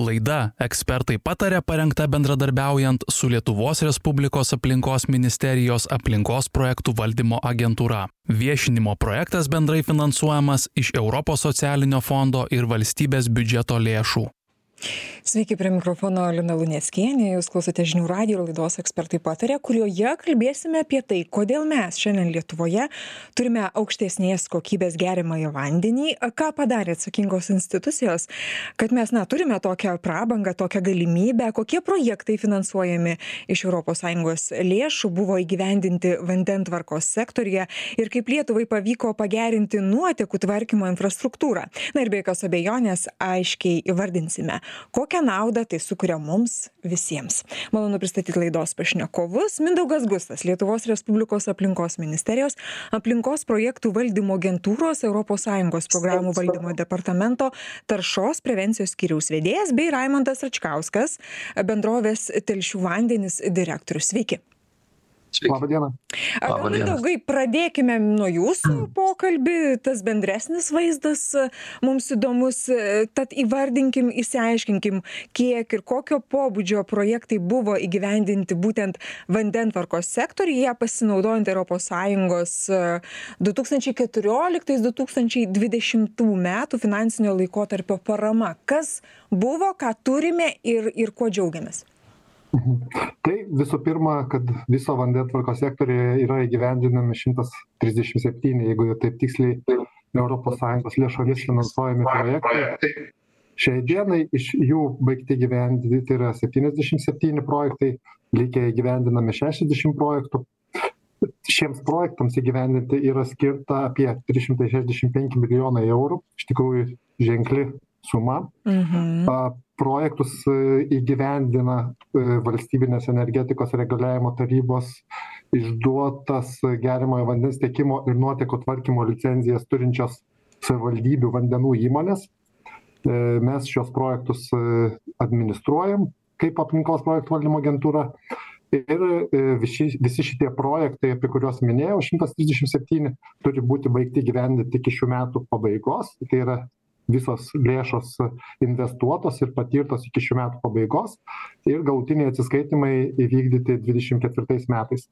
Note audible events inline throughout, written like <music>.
Laida ekspertai patarė parengta bendradarbiaujant su Lietuvos Respublikos aplinkos ministerijos aplinkos projektų valdymo agentūra. Viešinimo projektas bendrai finansuojamas iš Europos socialinio fondo ir valstybės biudžeto lėšų. Sveiki, prie mikrofono Lina Luneskienė, jūs klausote žinių radijo laidos ekspertai patarė, kurioje kalbėsime apie tai, kodėl mes šiandien Lietuvoje turime aukštesnės kokybės gerimąjį vandenį, ką padarė atsakingos institucijos, kad mes, na, turime tokią prabangą, tokią galimybę, kokie projektai finansuojami iš ES lėšų buvo įgyvendinti vandentvarkos sektorija ir kaip Lietuvai pavyko pagerinti nuotekų tvarkymo infrastruktūrą. Na ir be jokios abejonės aiškiai įvardinsime, kokią naudą tai sukuria mums visiems. Malonu pristatyti laidos pašnekovus. Mindaugas Gustas, Lietuvos Respublikos aplinkos ministerijos aplinkos projektų valdymo agentūros ES programų valdymo departamento taršos prevencijos skyriaus vedėjas bei Raimondas Račkauskas, bendrovės Telšių vandenis direktorius. Sveiki. Labą dieną. Gal mindaugai, pradėkime nuo jūsų pokalbį, tas bendresnis vaizdas mums įdomus, tad įvardinkim, įsiaiškinkim, kiek ir kokio pobūdžio projektai buvo įgyvendinti būtent vandentvarkos sektoriuje, pasinaudojant ES 2014-2020 metų finansinio laikotarpio parama. Kas buvo, ką turime ir, ir kuo džiaugiamės? Tai visų pirma, kad viso vandentvarkos sektorėje yra įgyvendinami 137, jeigu taip tiksliai, ES lėšomis finansuojami projektai. Šiai dienai iš jų baigti gyvendinti yra 77 projektai, likę įgyvendinami 60 projektų. Šiems projektams įgyvendinti yra skirta apie 365 milijonai eurų, iš tikrųjų ženkli suma. Mhm projektus e, įgyvendina e, valstybinės energetikos reguliavimo tarybos išduotas geriamojo vandens tiekimo ir nuotekų tvarkymo licenzijas turinčios savivaldybių vandenų įmonės. E, mes šios projektus administruojam kaip aplinkos projektų valdymo agentūra. Ir visi, visi šitie projektai, apie kuriuos minėjau, 137 turi būti baigti gyvendinti iki šių metų pabaigos. Tai yra visos lėšos investuotos ir patirtos iki šių metų pabaigos ir galutiniai atsiskaitymai įvykdyti 24 metais.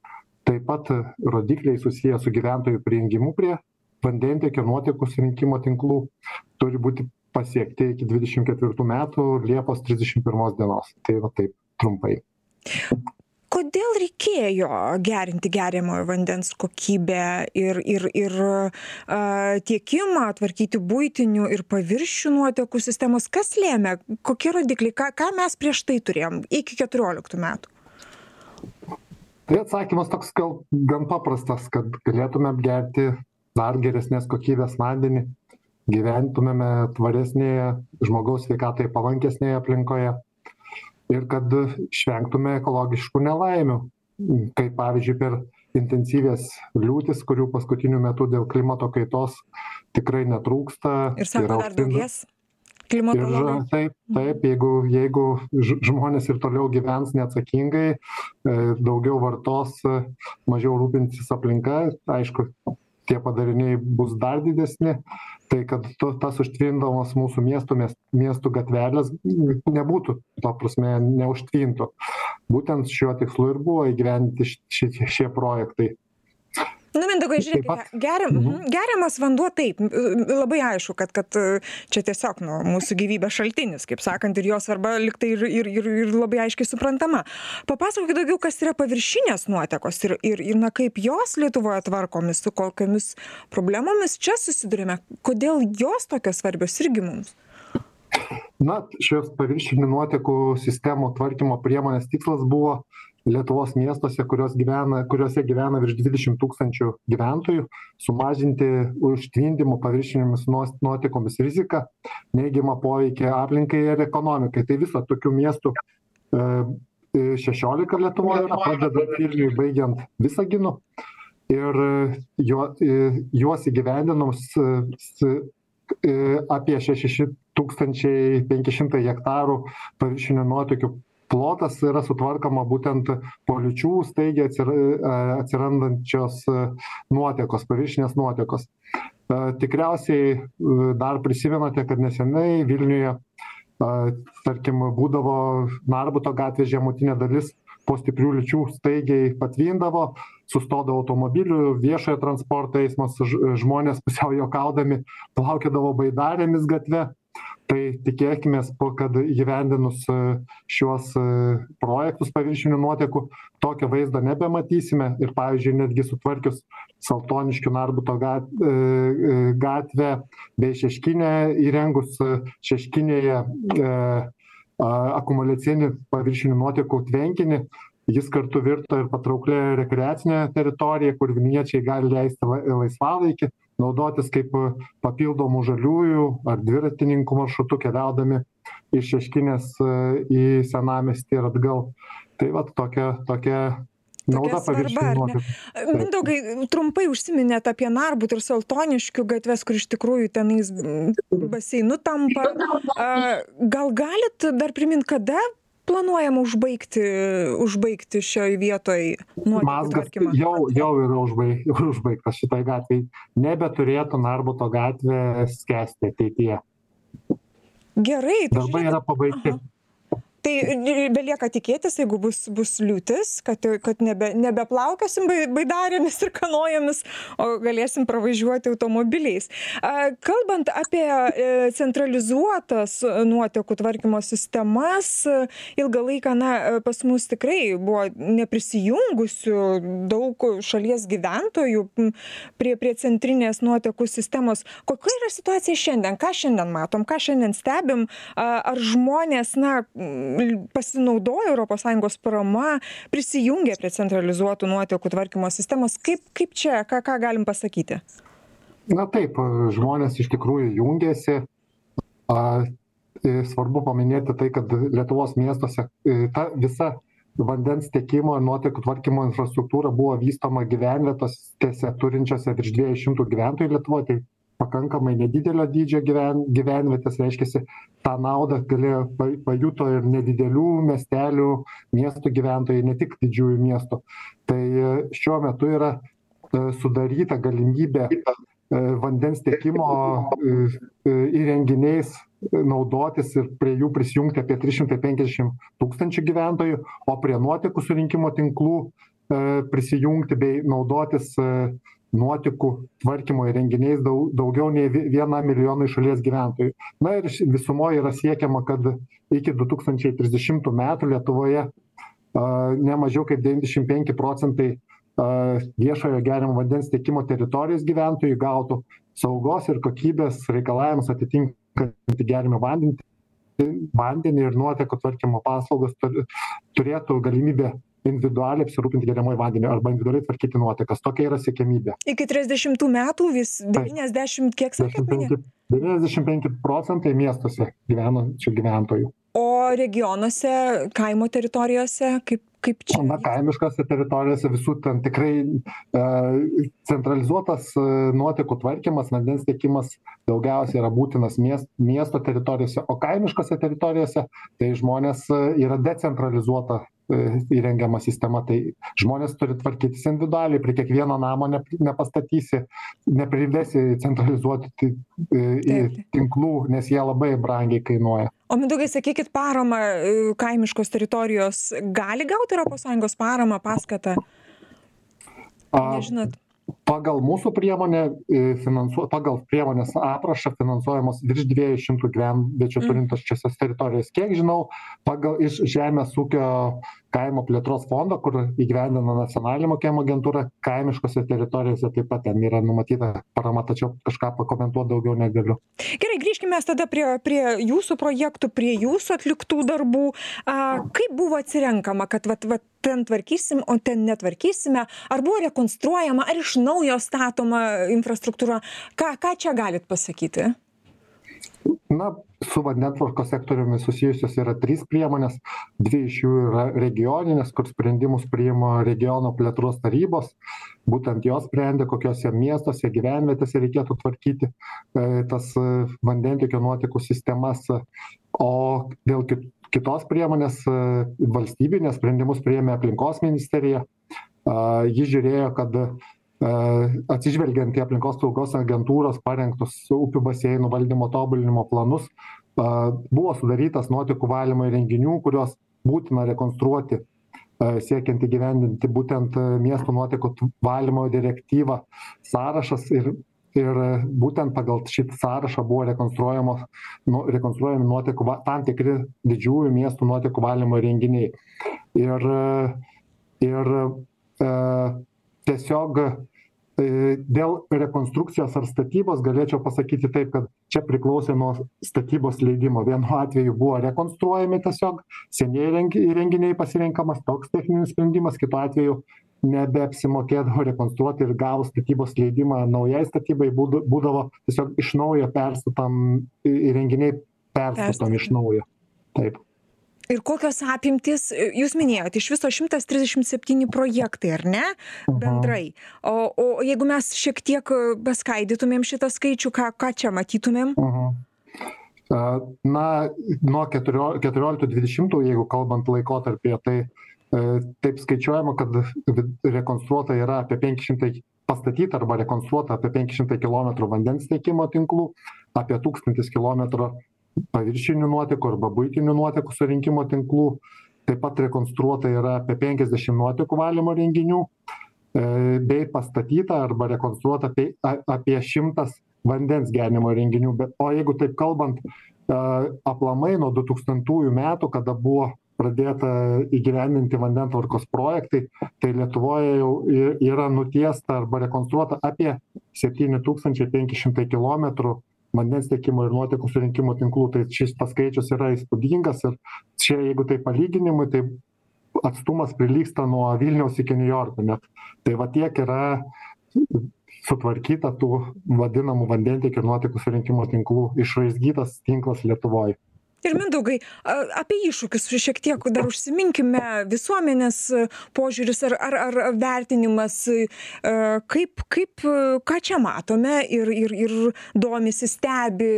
Taip pat rodikliai susiję su gyventojų prijungimu prie vandentiekio nuotekų surinkimo tinklų turi būti pasiekti iki 24 metų Liepos 31 dienos. Tai va taip trumpai kodėl reikėjo gerinti geriamojo vandens kokybę ir ir ir a tiekimą tvarkyti buitinių ir paviršių nuotekų sistemos? Kas lėmė? Kokie rodikliai? Ką ką mes prieš tai turėjom iki keturioliktų metų? Tai atsakymas toks gal gan paprastas kad galėtumėm gerti dar geresnės kokybės vandenį gyventumėme tvaresnėje žmogaus sveikatai palankesnėje aplinkoje ir kad išvengtume ekologiškų nelaimių kaip pavyzdžiui per intensyvias liūtis kurių paskutiniu metu dėl klimato kaitos tikrai netrūksta. Ir sako dar daugės klimatologų ir taip taip jeigu jeigu žmonės ir toliau gyvens neatsakingai e, daugiau vartos mažiau rūpinsis aplinka aišku tie padariniai bus dar didesni. Tai kad to tas užtvindamos mūsų miestų mes miestų gatvelės nebūtų ta prasme neužtvintų būtent šiuo tikslu ir buvo įgyvendinti ši šie projektai nu mindaugai žiūrėkite geriam mhm. geriamas vanduo taip labai aišku kad kad čia tiesiog nu mūsų gyvybės šaltinis kaip sakant ir jo svarba lyg tai ir ir ir ir labai aiškiai suprantama. Papasakokit daugiau kas yra paviršinės nuotekos ir ir ir na kaip jos lietuvoje tvarkomi su kokiomis problemomis čia susiduriame kodėl jos tokios svarbios irgi mums? Na šios paviršinių nuotekų sistemų tvarkymo priemonės tikslas buvo lietuvos miestuose gyvena kuriuose gyvena virš dvidešim tūkstančių gyventojų sumažinti užtvindymo paviršinėmis nuos nuotekomis riziką neigiamą poveikį aplinkai ir ekonomikai. Tai viso tokių miestų e, e šešiolika lietuvoj yra pradedant vilniuj baigiant visaginu. Ir jo juos įgyvendinus apie šeši tūkstančiai penki šimtai hektarų paviršinių nuotekių plotas yra sutvarkoma būtent po liūčių staigiai atsira atsirandančios nuotekos paviršinės nuotekos. Tikriausiai dar prisimenate kad nesenai vilniuje tarkim būdavo narbuto gatvės žemutinė dalis po stiprių liūčių staigiai patvindavo sustodavo automobilių viešojo transporto eismas žmonės pusiau juokaudami plaukiodavo baidarėmis gatve tai tikėkimės kad įgyvendinus šiuos projektus paviršinių nuotekų tokio vaizdo nebematysime ir pavyzdžiui netgi sutvarkius saltoniškių narbuto gat gatvę bei šeškinę įrengus šeškinėje akumuliacinį paviršinių nuotekų tvenkinį jis kartu virto ir patrauklia rekreacine teritorija kur vilniečiai gali leisti laisvalaikį naudotis kaip papildomu žaliųjų ar dviratininkų maršrutu keliaudami iš šeškinės į senamiestį ir atgal. Tai vat tokia tokia nauda paviršinių nuotekų mindaugai trumpai užsiminėt apie narbut ir saltoniškių gatves kur iš tikrųjų tenais baseinu tampa. Gal galit dar primint kada planuojama užbaigti užbaigti šioj vietoj nuotekų tvarkymą? jau jau yra užbaig <laughs> užbaigtas šitoj gatvėj. Nebeturėtų narbuto gatvė skęsti ateityje. Gerai darbai yra pabaigti tai belieka tikėtis jeigu bus bus liūtis kad kad nebe nebeplaukiosim bai baidarėmis ir kanojomis o galėsim pravažiuoti automobiliais. A kalbant apie e, centralizuotas nuotekų tvarkymo sistemas ilgą laiką na pas mus tikrai buvo neprisijungusių daug šalies gyventojų prie prie centrinės nuotekų sistemos. Kokia yra situacija šiandien? Ką šiandien matom? Ką šiandien stebim? A ar žmonės na pasinaudojo europos sąjungos parama prisijungė prie centralizuotų nuotekų tvarkymo sistemos. Kaip kaip čia ką ką galim pasakyti? Na taip žmonės iš tikrųjų jungiasi. A svarbu paminėti tai kad lietuvos miestuose ta visa vandens tiekimo ir nuotekų tvarkymo infrastruktūra buvo vystoma gyvenvietėse turinčiose virš dviejų šimtų gyventojų lietuvoj tai pakankamai nedidelio dydžio gyven gyvenvietės reiškiasi tą naudą galėjo pa pajuto ir nedidelių miestelių miestų gyventojai ne tik didžiųjų miestų. Tai šiuo metu yra e, sudaryta galimybė e, vandens tiekimo e, įrenginiais naudotis ir prie jų prisijungti apie trys šimtai penkiasdešim tūkstančių gyventojų o prie nuotekų surinkimo tinklų prisijungti bei naudotis nuotekų tvarkymo įrenginiais dau daugiau nei vienam milijonui šalies gyventojų. Na ir visumoj yra siekiama kad iki du tūkstančiai trisdešimtų metų lietuvoje a ne mažiau kaip devyniasdešim penki procentai a viešojo geriamo vandens tiekimo teritorijos gyventojų gautų saugos ir kokybės reikalavimus atitinkantį geriamą vandenį vandenį ir nuotekų tvarkymo paslaugas turi turėtų galimybę individualiai apsirūpinti geriamuoju vandeniu arba individualiai tvarkyti nuotekas tokia yra siekiamybė. Iki trisdešimtų metų vis devyniasdešimt kiek sakėt minėjot devyniasdešim penki procentai miestuose gyvenančių gyventojų. O regionuose kaimo teritorijose kaip kaip čia na kaimiškose teritorijose visų ten tikrai e centralizuotas e, nuotekų tvarkymas vandens tiekimas daugiausiai yra būtinas mies miesto teritorijose. O kaimiškose teritorijose tai žmonės e, yra decentralizuota įrengiama sistema tai žmonės turi tvarkytis individualiai prie kiekvieno namo ne nepastatysi neprivesi centralizuoti į tinklų nes jie labai brangiai kainuoja. O mindaugai sakykit paramą e, kaimiškos teritorijos gali gauti europos sąjungos paramą paskatą? Nežinot pagal mūsų priemonę finansuo pagal priemonės aprašą finansuojamos virš dviejų šimtų gyvenviečių turinčiose teritorijose. Kiek žinau pagal iš žemės ūkio kaimo plėtros fondo kur įgyvendina nacionalinė mokėjimo agentūra kaimiškose teritorijose taip pat ten yra numatyta parama tačiau kažką pakomentuot daugiau negaliu. Gerai grįžkim mes tada prie prie jūsų projektų prie jūsų atliktų darbų. A kaip buvo atsirenkama kad vat vat ten tvarkysim o ten netvarkysime? Ar buvo rekonstruojama ar iš naujo statoma infrastruktūra. Ką ką čia galit pasakyti? Na su vandentvarkos sektoriumi susijusios yra trys priemonės. Dvi iš jų yra regioninės kur sprendimus priima regiono plėtros tarybos. Būtent jos sprendė kokiuose miestuose gyvenvietėse reikėtų tvarkyti e, tas e, vandentiekio nuotekų sistemas. O dėl kit kitos priemonės e, valstybinės sprendimus priėmė aplinkos ministerija. Ji žiūrėjo kad atsižvelgiant į aplinkos saugos agentūros parengtus upių baseinų valdymo tobulinimo planus buvo sudarytas nuotekų valymo įrenginių kuriuos būtina rekonstruoti siekiant įgyvendinti būtent miesto nuotekų valymo direktyvą sąrašas ir ir būtent pagal šitą sąrašą buvo rekonstruojamos nu rekonstruojami nuotekų va tam tikri didžiųjų miestų nuotekų valymo įrenginiai. Ir ir e, tiesiog dėl rekonstrukcijos ar statybos galėčiau pasakyti taip kad čia priklausė nuo statybos leidimo. Vienu atveju buvo rekonstruojami tiesiog senieji įrenginiai pasirenkamas toks techninis sprendimas kitu atveju nebeapsimokėdavo rekonstruoti ir gavus statybos leidimą naujai statybai būd būdavo tiesiog iš naujo perstatom įrenginiai perstatomi iš naujo. Taip ir kokios apimtys jūs minėjot iš viso šimtas trisdešimt septyni projektai ar ne bendrai? O o jeigu mes šiek tiek paskaidytumėm šitą skaičių ką ką čia matytumėm? Na nuo keturio keturioliktų dvidešimtų jeigu kalbant laikotarpyje tai taip skaičiuojama kad rekonstruota yra apie penki šimtai pastatyta arba rekonstruota apie penki šimtai kilometrų vandens tiekimo tinklų apie tūkstantis kilometrų paviršinių nuotekų arba buitinių nuotekų surinkimo tinklų. Taip pat rekonstruota yra apie penkiasdešim nuotekų valymo įrenginių bei pastatyta arba rekonstruota apie apie šimtas vandens gerinimo įrenginių bet o jeigu taip kalbant aplamai nuo du tūkstantųjų metų kada buvo pradėta įgyvendinti vandentvarkos projektai tai lietuvoj jau yra nutiesta arba rekonstruota apie septyni tūkstančiai penki šimtai kilometrų vandens tiekimo ir nuotekų surinkimo tinklų tai šis skaičius yra įspūdingas ir čia jeigu taip palyginimui tai atstumas prilygsta nuo vilniaus iki niujorko net tai va tiek yra sutvarkyta tų vadinamų vandentiekio nuotekų surinkimo tinklų išraizgytas tinklas lietuvoj ir mindaugai apie iššūkius šiek tiek dar užsiminkime visuomenės požiūris ar ar ar vertinimas kaip kaip ką čia matome ir ir ir domisi stebi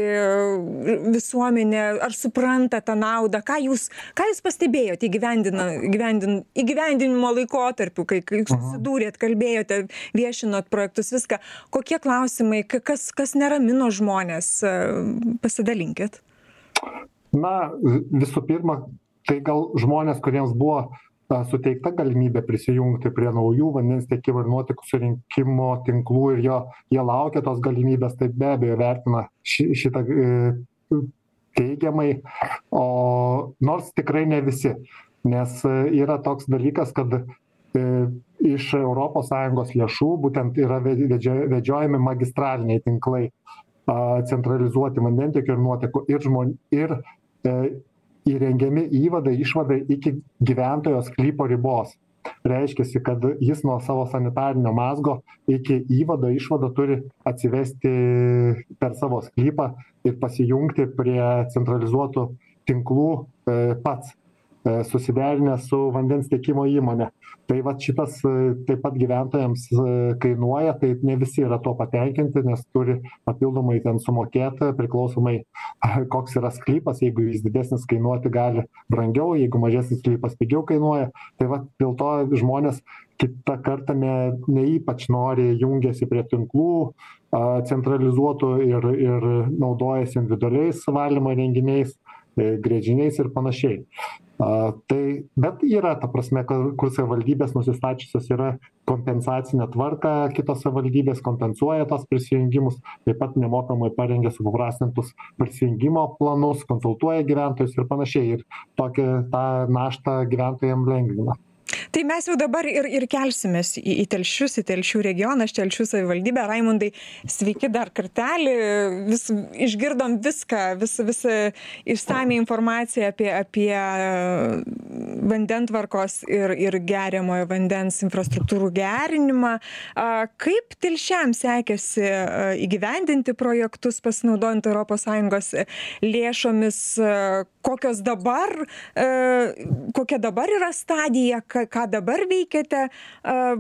visuomenė ar supranta tą naudą. Ką jūs ką jūs pastebėjot įgyvendina įgyvendin įgyvendinimo laikotarpiu kai kai susidūrėt kalbėjote viešinot projektus viską. Kokie klausimai kas kas neramino žmones pasidalinkit na visų pirma tai gal žmonės kuriems buvo suteikta galimybė prisijungti prie naujų vandens tiekimo ir nuotekų surinkimo tinklų ir jo jie laukia tos galimybės tai be abejo vertina ši šitą teigiamai. O nors tikrai ne visi nes yra toks dalykas kad iš europos sąjungos lėšų būtent yra vedžiojami magistraliniai tinklai centralizuoti vandentiekio ir nuotekų ir žmon ir įrengiami įvadai išvadai iki gyventojo sklypo ribos. Reiškiasi kad jis nuo savo sanitarinio mazgo iki įvado išvado turi atsivesti per savo sklypą ir pasijungti prie centralizuotų tinklų pats susiderinęs su vandens tiekimo įmone tai vat šitas taip pat gyventojams kainuoja tai ne visi yra tuo patenkinti nes turi papildomai ten sumokėt priklausomai koks yra sklypas. Jeigu jis didesnis kainuoti gali brangiau jeigu mažesnis sklypas pigiau kainuoja. Tai vat dėl to žmonės kitą kartą ne ne ypač noriai jungiasi prie tinklų centralizuotų ir ir naudojasi individualiais valymo įrenginiais gręžiniais ir panašiai. Tai bet yra ta prasme kur savivaldybės nusistačiusios yra kompensacinę tvarką kitos savivaldybės kompensuoja tuos prisijungimus taip pat nemokamai parengia supaprastintus prisijungimo planus konsultuoja gyventojus ir panašiai. Ir tokią tą naštą gyventojam lengvina tai mes jau dabar ir ir kelsimės į į telšius į telšių regioną telšių savivaldybę. Raimundai sveiki dar kartelį. Vis išgirdom viską vis visą išsamią informaciją apie apie vandentvarkos ir ir geriamojo vandens infrastruktūrų gerinimą. A kaip telšiams sekėsi įgyvendinti projektus pasinaudojant europos sąjungos lėšomis kokios dabar kokia dabar yra stadija ką ką dabar veikiate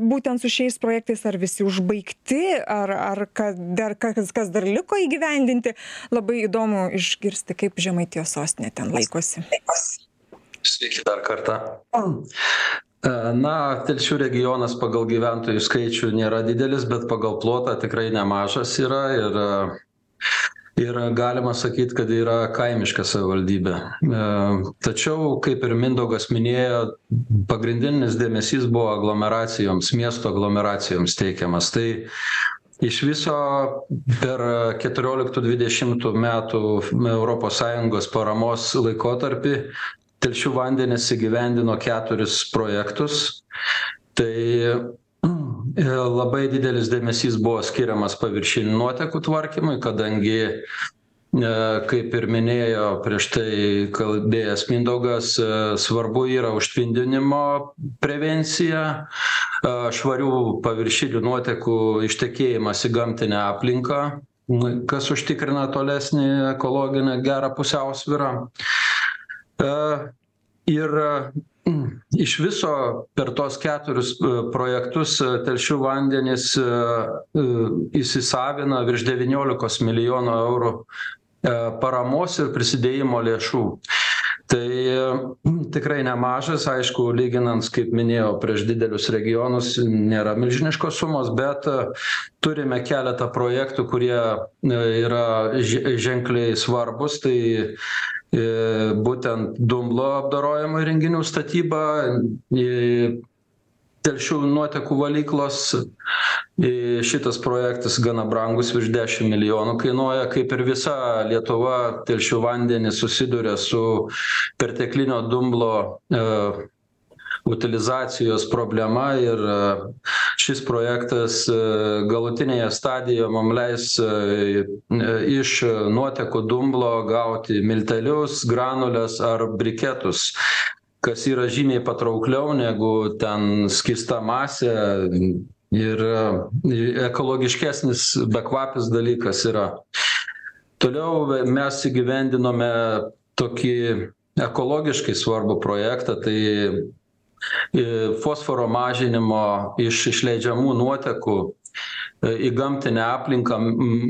būtent su šiais projektais ar visi užbaigti ar ar kad dar kas kas dar liko įgyvendinti labai įdomu išgirsti kaip žemaitijos sostinė ten laikosi Sveiki dar kartą. <clears throat> Na, telšių regionas pagal gyventojų skaičių nėra didelis, bet pagal plotą tikrai nemažas yra ir ir galima sakyt kad yra kaimiška savivaldybė. E, tačiau kaip ir mindaugas minėjo pagrindinis dėmesys buvo aglomeracijoms miesto aglomeracijoms teikiamas. Tai iš viso per keturioliktų dvidešimtų metų europos sąjungos paramos laikotarpį telšių vandenys įgyvendino keturis projektus. Tai labai didelis dėmesys buvo skiriamas paviršinių nuotekų tvarkymui kadangi e, kaip ir minėjo prieš tai kalbėjęs mindaugas e, svarbu yra užtvindinimo prevencija švarių paviršinių nuotekų ištekėjimas į gamtinę aplinką kas užtikrina tolesnį ekologinę gerą pusiausvyrą. Ir iš viso per tuos keturis e, projektus e, telšių vandenys e, įsisavina virš devyniolikos milijonų eurų paramos ir prisidėjimo lėšų. Tai tikrai nemažas aišku lyginant kaip minėjau prieš didelius regionus nėra milžiniškos sumos bet turime keletą projektų kurie yra ženkliai svarbūs tai E, būtent dumblo apdorojimo įrenginių statyba telšių nuotekų valyklos. Šitas projektas gana brangus virš dešim milijonų kainuoja. Kaip ir visa lietuva telšių vandenys susiduria su perteklinio dumblo e, utilizacijos problema ir e, šis projektas e, galutinėje stadijoje mum leis e, iš nuotekų dumblo gauti miltelius granules ar briketus kas yra žymiai patraukliau negu ten skysta masė ir ekologiškesnis bekvapis dalykas yra. Toliau mes įgyvendinome tokį ekologiškai svarbų projektą tai fosforo mažinimo iš išleidžiamų nuotekų e, į gamtinę aplinką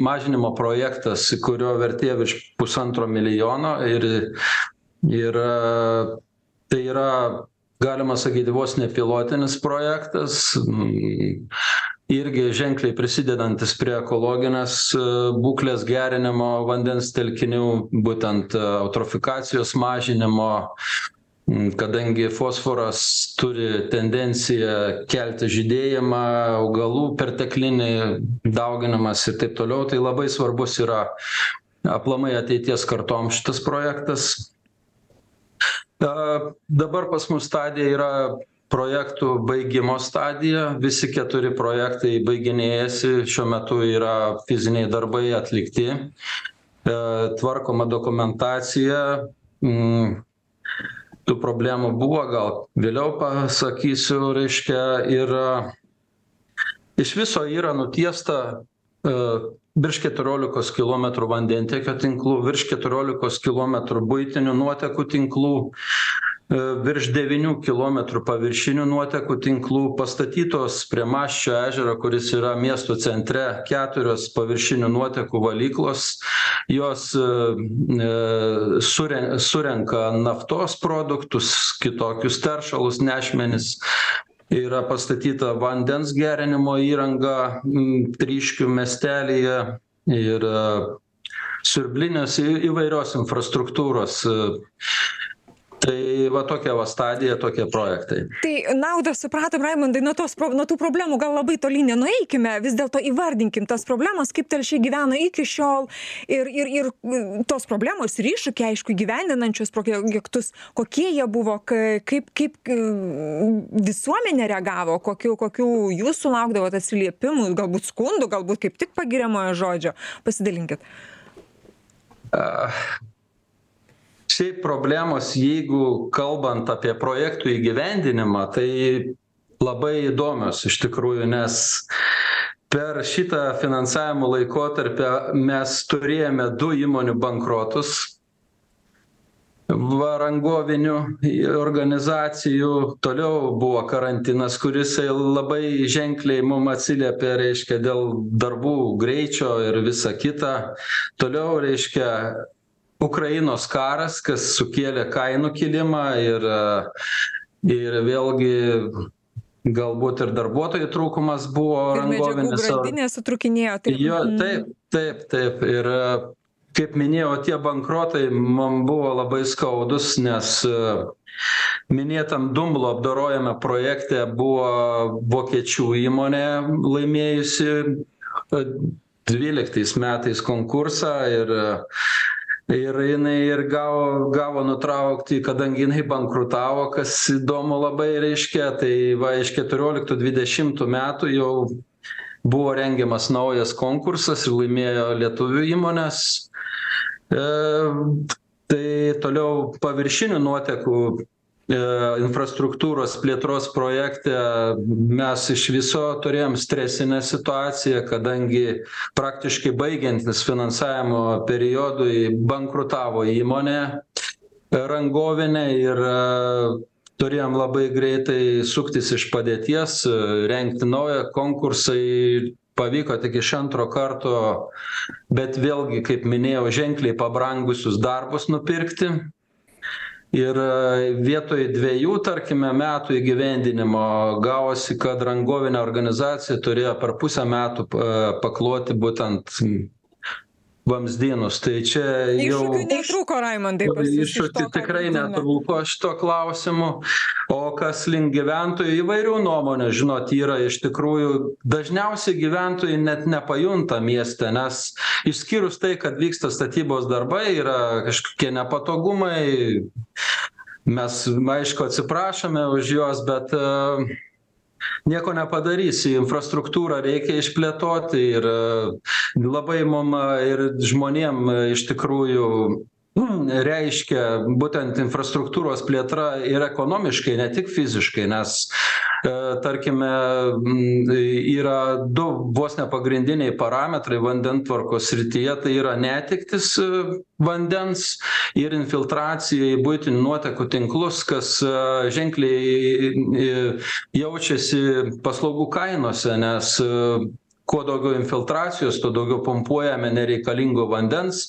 mažinimo projektas kurio vertė virš pusantro milijono ir ir tai yra galima sakyti vos ne pilotinis projektas irgi ženkliai prisidedantis prie ekologinės e, būklės gerinimo vandens telkinių būtent eutrofikacijos mažinimo kadangi fosforas turi tendenciją kelti žydėjimą augalų perteklinį dauginimąsi ir taip toliau tai labai svarbus yra aplamai ateities kartom šitas projektas. A dabar pas mus stadija yra projektų baigimo stadija. Visi keturi projektai baiginėjasi. Šiuo metu yra fiziniai darbai atlikti. E tvarkoma dokumentacija. Mm tų problemų buvo gal vėliau pasakysiu reiškia ir iš viso yra nutiesta e, virš keturiolikos kilometrų vandentiekio tinklų virš keturiolikos kilometrų buitinių nuotekų tinklų E, virš devynių kilometrų paviršinių nuotekų tinklų pastatytos prie masčio ežero kuris yra miesto centre keturios paviršinių nuotekų valyklos. Jos e, e, sure surenka naftos produktus kitokius teršalus nešmenis. Yra pastatyta vandens gerinimo įranga tryškių miestelyje ir siurblinės įvairios infrastruktūros tai va tokia va stadija tokie projektai. Tai naudą supratom raimundai nuo tos nuo tų problemų gal labai toli nenueikime vis dėlto įvardinkim tas problemas kaip telšiai gyvena iki šiol ir ir ir tos problemos ir iššūkiai aišku įgyvendinant šiuos projektus kokie jie buvo kaip kaip visuomenė reagavo kokių kokių jūs sulaukdavot atsiliepimų galbūt skundų galbūt kaip tik pagiriamojo žodžio. Pasidalinkit šiaip problemos jeigu kalbant apie projektų įgyvendinimą tai labai įdomios iš tikrųjų nes per šitą finansavimo laikotarpį mes turėjome du įmonių bankrotus varangovinių organizacijų toliau buvo karantinas kuris labai ženkliai mum atsiliepė reiškia dėl darbų greičio ir visa kita. Toliau reiškia ukrainos karas kas sukėlė kainų kilimą ir ir vėlgi galbūt ir darbuotojų trūkumas buvo rangovinės grandinės sutrūkinėjo taip jo taip taip taip. Ir kaip minėjau tie bankrotai man buvo labai skaudūs nes minėtam dumblo apdorojame projekte buvo vokiečių įmonė laimėjusi dvyliktais metais konkursą ir ir jinai ir gavo gavo nutraukti kadangi jinai bankrutavo kas įdomu labai reiškia tai va iš keturioliktų dvidešimtų metų jau buvo rengiamas naujas konkursas ir laimėjo lietuvių įmonės. E, tai toliau paviršinių nuotekų infrastruktūros plėtros projekte mes iš viso turėjom stresinę situaciją kadangi praktiškai baigiantis finansavimo periodui bankrutavo įmonė rangovinė ir e, turėjom labai greitai suktis iš padėties rengti naują konkursą ir pavyko tik iš antro karto bet vėlgi kaip minėjau ženkliai pabrangusius darbus nupirkti ir vietoj dvejų tarkime metų įgyvendinimo gavosi kad rangovinė organizacija turėjo per pusę metų pakloti būtent vamzdynus tai čia jau netrūko, Raimondai, iššūkių tikrai netrūko šito klausimu. O kas link gyventojų įvairių nuomonių žinot yra iš tikrųjų. Dažniausiai gyventojai net nepajunta mieste nes išskyrus tai kad vyksta statybos darbai yra kažkokie nepatogumai. Mes aišku atsiprašome už juos bet nieko nepadarysi infrastruktūrą reikia išplėtoti ir labai mum ir žmonėm iš tikrųjų reiškia būtent infrastruktūros plėtra ir ekonomiškai ne tik fiziškai nes tarkime yra du vos ne pagrindiniai parametrai vandentvarkos srityje. Tai yra netektys vandens ir infiltracija į buitinių nuotekų tinklus kas ženkliai jaučiasi paslaugų kainose nes kuo daugiau infiltracijos tuo daugiau pumpuojame nereikalingo vandens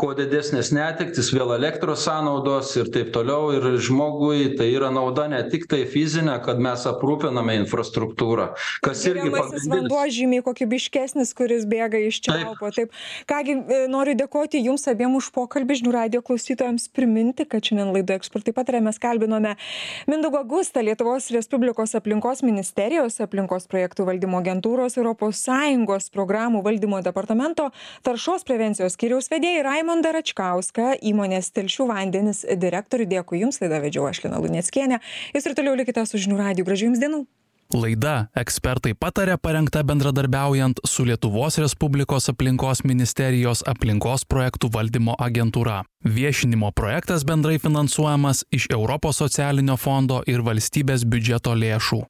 kuo didesnės netektys vėl elektros sąnaudos ir taip toliau ir žmogui tai yra nauda ne tiktai fizinė kad mes aprūpiname infrastruktūrą kas irgi vanduo žymiai kokybiškesnis, kuris bėga iš čiaupo. Taip. Kągi, e, noriu dėkoti Jums abiem už pokalbį. Žinių radio klausytojams priminti, kad šiandien laidoje ekspertai patarė mes kalbinome Mindaugo Gustą, Lietuvos Respublikos aplinkos ministerijos, aplinkos projektų valdymo agentūros, ES programų valdymo departamento, taršos prevencijos skyriaus vedėjai Raimondą Račkauską, įmonės Telšių vandenis direktorių. Dėkui Jums, laidą vedžiau aš Lina Lunieckienė. Jūs ir toliau likite su žinių radiju. Gražių Jums dienų. Laida ekspertai patarė parengta bendradarbiaujant su Lietuvos Respublikos aplinkos ministerijos aplinkos projektų valdymo agentūra. Viešinimo projektas bendrai finansuojamas iš Europos socialinio fondo ir valstybės biudžeto lėšų.